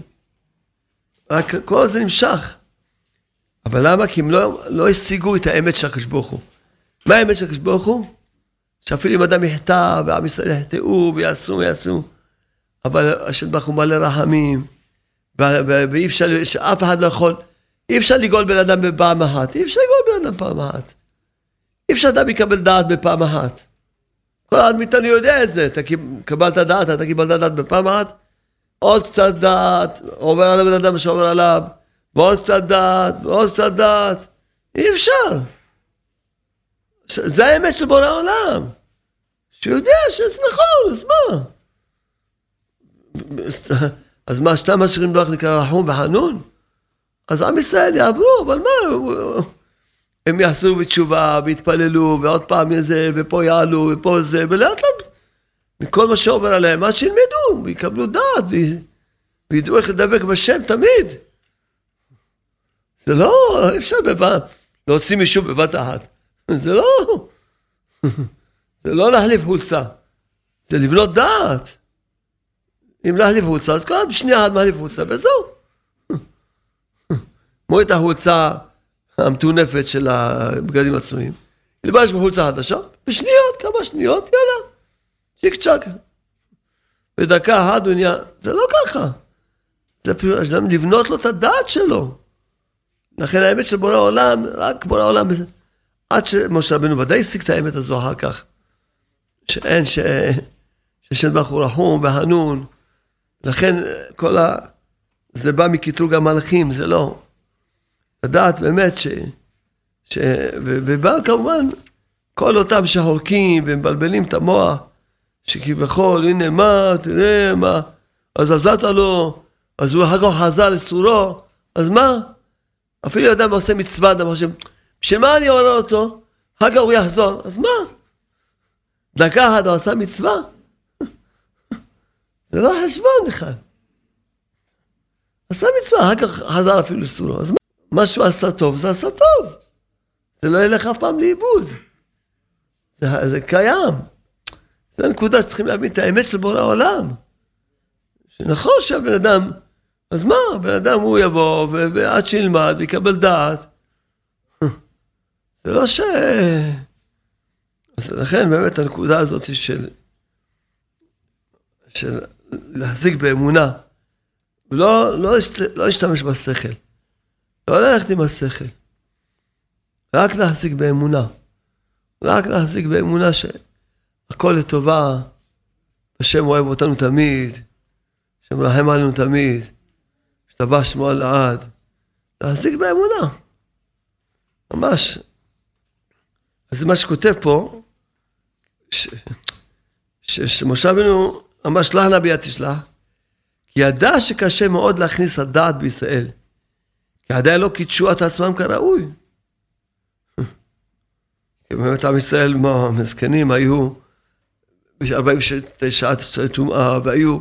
רק כל זה נמשך. אבל למה? כי הם לא, לא השיגו את האמת של הקדוש ברוך הוא. מה האמת של הקדוש ברוך הוא? שאפילו אם אדם יחטא, ועם ישראל יחטאו ויעשו ויעשו, אבל השם ברוך הוא מלא רחמים, ואי אפשר, שאף אחד לא יכול, אי אפשר לגאול בן אדם בפעם אחת, אי אפשר לגאול בן אדם פעם אחת. אי אפשר אדם יקבל דעת בפעם אחת. כל אחד מאיתנו יודע את זה, אתה קיבלת דעת, אתה קיבלת דעת בפעם אחת, עוד קצת דעת, עובר על הבן אדם שעובר עליו, ועוד קצת דעת, ועוד קצת דעת, אי אפשר. זה האמת של בורא העולם. שהוא יודע שזה נכון, אז מה? אז מה, סתם משאירים לו איך נקרא רחום וחנון? אז עם ישראל יעברו, אבל מה? הם יעשו בתשובה, ויתפללו, ועוד פעם איזה, ופה יעלו, ופה זה, ולאט לאט, מכל מה שעובר עליהם, מה שילמדו, ויקבלו דעת, וידעו איך לדבק בשם תמיד. זה לא, אפשר בבת, להוציא מישהו בבת אחת. זה לא, זה לא להחליף חולצה, זה לבנות דעת. אם להחליף חולצה, אז כל אחד בשנייה אחת מחליף חולצה, וזהו. כמו את החולצה המטונפת של הבגדים הצנועים, ילבש בחולצה חדשה, בשניות, כמה שניות, יאללה, צ'יק צ'אק. בדקה אחת הוא נהיה, זה לא ככה. זה אפילו לבנות לו את הדעת שלו. לכן האמת של בורא העולם, רק בורא העולם, עד שמשה רבנו ודאי השיג את האמת הזו אחר כך. שאין, ש... ששם ברוך הוא רחום והנון. לכן כל ה... זה בא מקטרוג המלאכים, זה לא. לדעת באמת ש... ש... ובא כמובן כל אותם שחורקים ומבלבלים את המוח, שכביכול, הנה מה, תראה מה, אז עזרת לו, אז הוא אחר כך חזר לסורו, אז מה? אפילו אדם עושה מצווה, אדם חושב, בשביל מה אני עורר אותו? אחר כך הוא יחזור, אז מה? דקה אחת הוא עשה מצווה? זה לא חשבון בכלל. עשה מצווה, אחר כך חזר אפילו לסורו, אז מה? מה שהוא עשה טוב, זה עשה טוב. זה לא ילך אף פעם לאיבוד. זה, זה קיים. זו הנקודה שצריכים להבין את האמת של בורא העולם. שנכון שהבן אדם, אז מה, הבן אדם הוא יבוא, ועד שילמד ויקבל דעת. זה לא ש... אז לכן באמת הנקודה הזאת של, של להחזיק באמונה, ולא לא, לא להשתמש בשכל. לא ללכת עם השכל. רק להחזיק באמונה. רק להחזיק באמונה שהכל לטובה, השם אוהב אותנו תמיד, השם מרחם עלינו תמיד, השתבח שמו על לעד. להחזיק באמונה. ממש. אז מה שכותב פה, שמשה רבנו אמר שלח נא ביד תשלח, כי ידע שקשה מאוד להכניס הדעת בישראל. כי עדיין לא קידשו את עצמם כראוי. כי באמת עם ישראל, מה, המזקנים היו ב-49 עד טומאה, והיו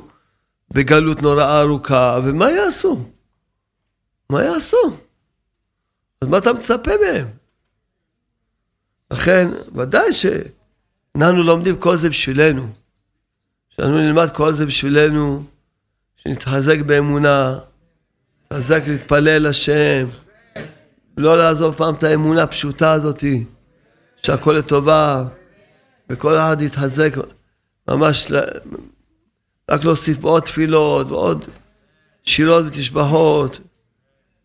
בגלות נוראה ארוכה, ומה יעשו? מה יעשו? אז מה אתה מצפה מהם? לכן, ודאי שאנחנו לומדים כל זה בשבילנו. שאנו נלמד כל זה בשבילנו, שנתחזק באמונה, נתחזק להתפלל לשם, לא לעזוב פעם את האמונה הפשוטה הזאתי, שהכל לטובה, וכל אחד יתחזק, ממש רק להוסיף עוד תפילות ועוד שירות ותשבחות,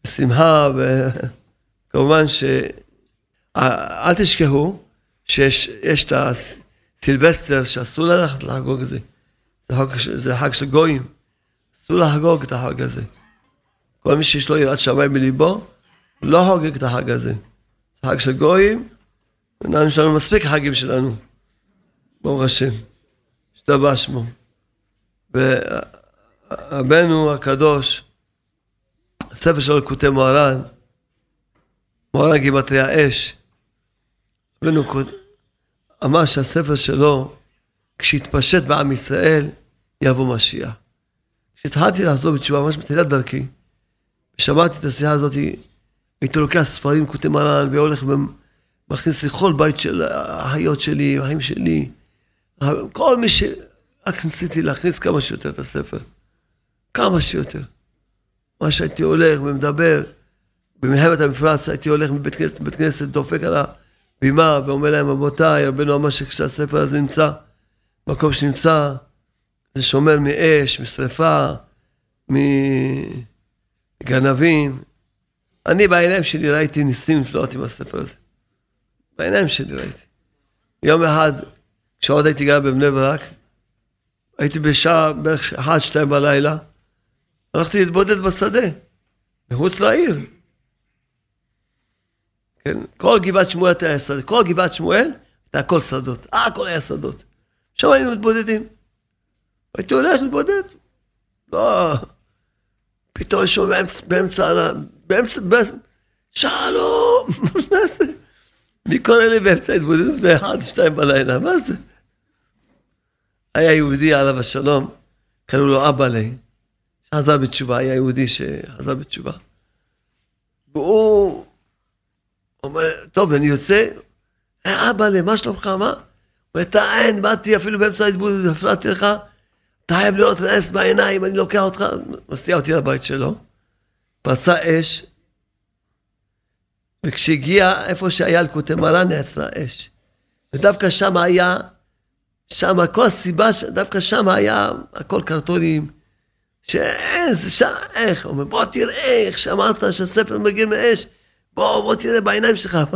שמחה, וכמובן ש... אל תשכחו שיש את הסילבסטר שאסור ללכת לחגוג את זה. זה חג, זה חג של גויים, אסור לחגוג את החג הזה. כל מי שיש לו יראת שמיים בליבו, לא חוגג את החג הזה. זה חג של גויים, יש לנו מספיק חגים שלנו, ברוך השם, השתבח שמו. ורבנו הקדוש, הספר שלו כותב מוהר"ן, מוהר"ן גימטריה אש, רבנו אמר שהספר שלו, כשהתפשט בעם ישראל, יבוא משיח. כשהתחלתי לחזור בתשובה, ממש בתחילת דרכי, ושמעתי את השיחה הזאת, הייתי לוקח ספרים, כותב מרן, והולך ומכניס לכל בית של האחיות שלי, האחים שלי, כל מי ש... רק ניסיתי להכניס כמה שיותר את הספר. כמה שיותר. מה שהייתי הולך ומדבר, במלחמת המפרץ הייתי הולך מבית כנסת לבית כנסת, דופק על הבימה ואומר להם, רבותיי, רבנו אמר שכשהספר הזה נמצא, מקום שנמצא, זה שומר מאש, משרפה, מגנבים. אני בעיניים שלי ראיתי ניסים נפלאות עם הספר הזה. בעיניים שלי ראיתי. יום אחד, כשעוד הייתי גר בבני ברק, הייתי בשעה בערך אחת, שתיים בלילה, הלכתי להתבודד בשדה, מחוץ לעיר. כן, כל גבעת שמואל היה שדה, כל גבעת שמואל הייתה הכל שדות, הכל היה שדות. שם היינו מתבודדים. הייתי הולך להתבודד. לא, פתאום אני שומע באמצע, באמצע, באמצע, שלום, מה זה? מי קורא לי באמצע ההתבודדות באחד, שתיים בלילה, מה זה? היה יהודי עליו השלום, קראו לו אבא לי, שחזר בתשובה, היה יהודי שחזר בתשובה. והוא אומר, טוב, אני יוצא, אבא לי, מה שלומך, מה? הוא אומר, טען, באתי אפילו באמצע ההתבודדות, הפרעתי לך, אתה חייב לראות את האס בעיניים, אני לוקח אותך, מסתיע אותי לבית שלו, פרצה אש, וכשהגיע איפה שהיה אלקוטי מרן, נעצרה אש. ודווקא שם היה שם, כל הסיבה, דווקא שם היה הכל קרטונים, שאין, זה שם, איך? אומר, בוא תראה איך שאמרת שהספר מגיע מאש, בוא, בוא תראה בעיניים שלך,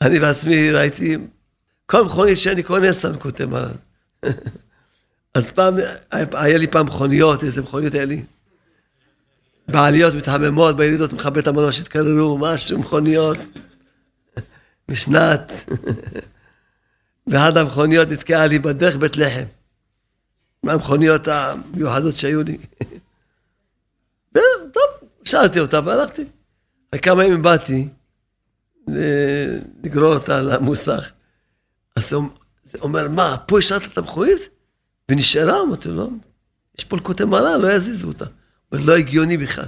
אני בעצמי ראיתי, כל מכונית שאני קונה שם כותב מרן. אז פעם, היה לי פעם מכוניות, איזה מכוניות היה לי. בעליות מתחממות, בירידות מכבה את המנוע שהתקררו, משהו, מכוניות. משנת, ואחת המכוניות נתקעה לי בדרך בית לחם. מהמכוניות המיוחדות שהיו לי. טוב, שאלתי אותה והלכתי. כמה ימים באתי לגרור אותה למוסך. אז הוא אומר, מה, פה השארת את המכונית? ונשארה? אמרתי לו, לא, יש פה לקוטי מראה, לא יזיזו אותה. אבל לא הגיוני בכלל.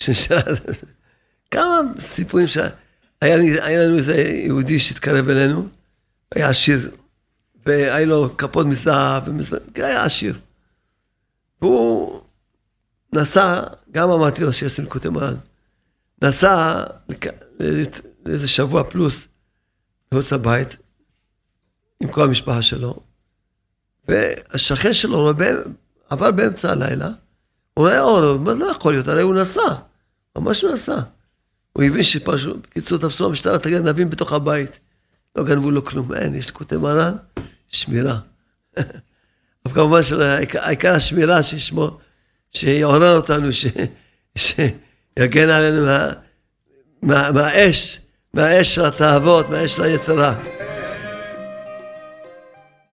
כמה סיפורים ש... היה, היה לנו איזה יהודי שהתקרב אלינו, היה עשיר, והיה לו כפות מזהב, היה עשיר. והוא נסע, גם אמרתי לו שישים קוטי מרן, נסע לאיזה שבוע פלוס מחוץ לבית, עם כל המשפחה שלו, והשכן שלו עבר באמצע הלילה, הוא רואה אור, הוא אומר, לא יכול להיות, הרי הוא נסע, ממש נסע. הוא הבין שפשוט, בקיצור, תפסו המשטרה את הגנבים בתוך הבית. לא גנבו לו כלום, אין, יש לקוטי מרן, שמירה. אבל כמובן שהעיקר השמירה שישמור, שיעורר אותנו, שיגן עלינו מה, מה, מהאש, מהאש של התאוות, מהאש של היצרה.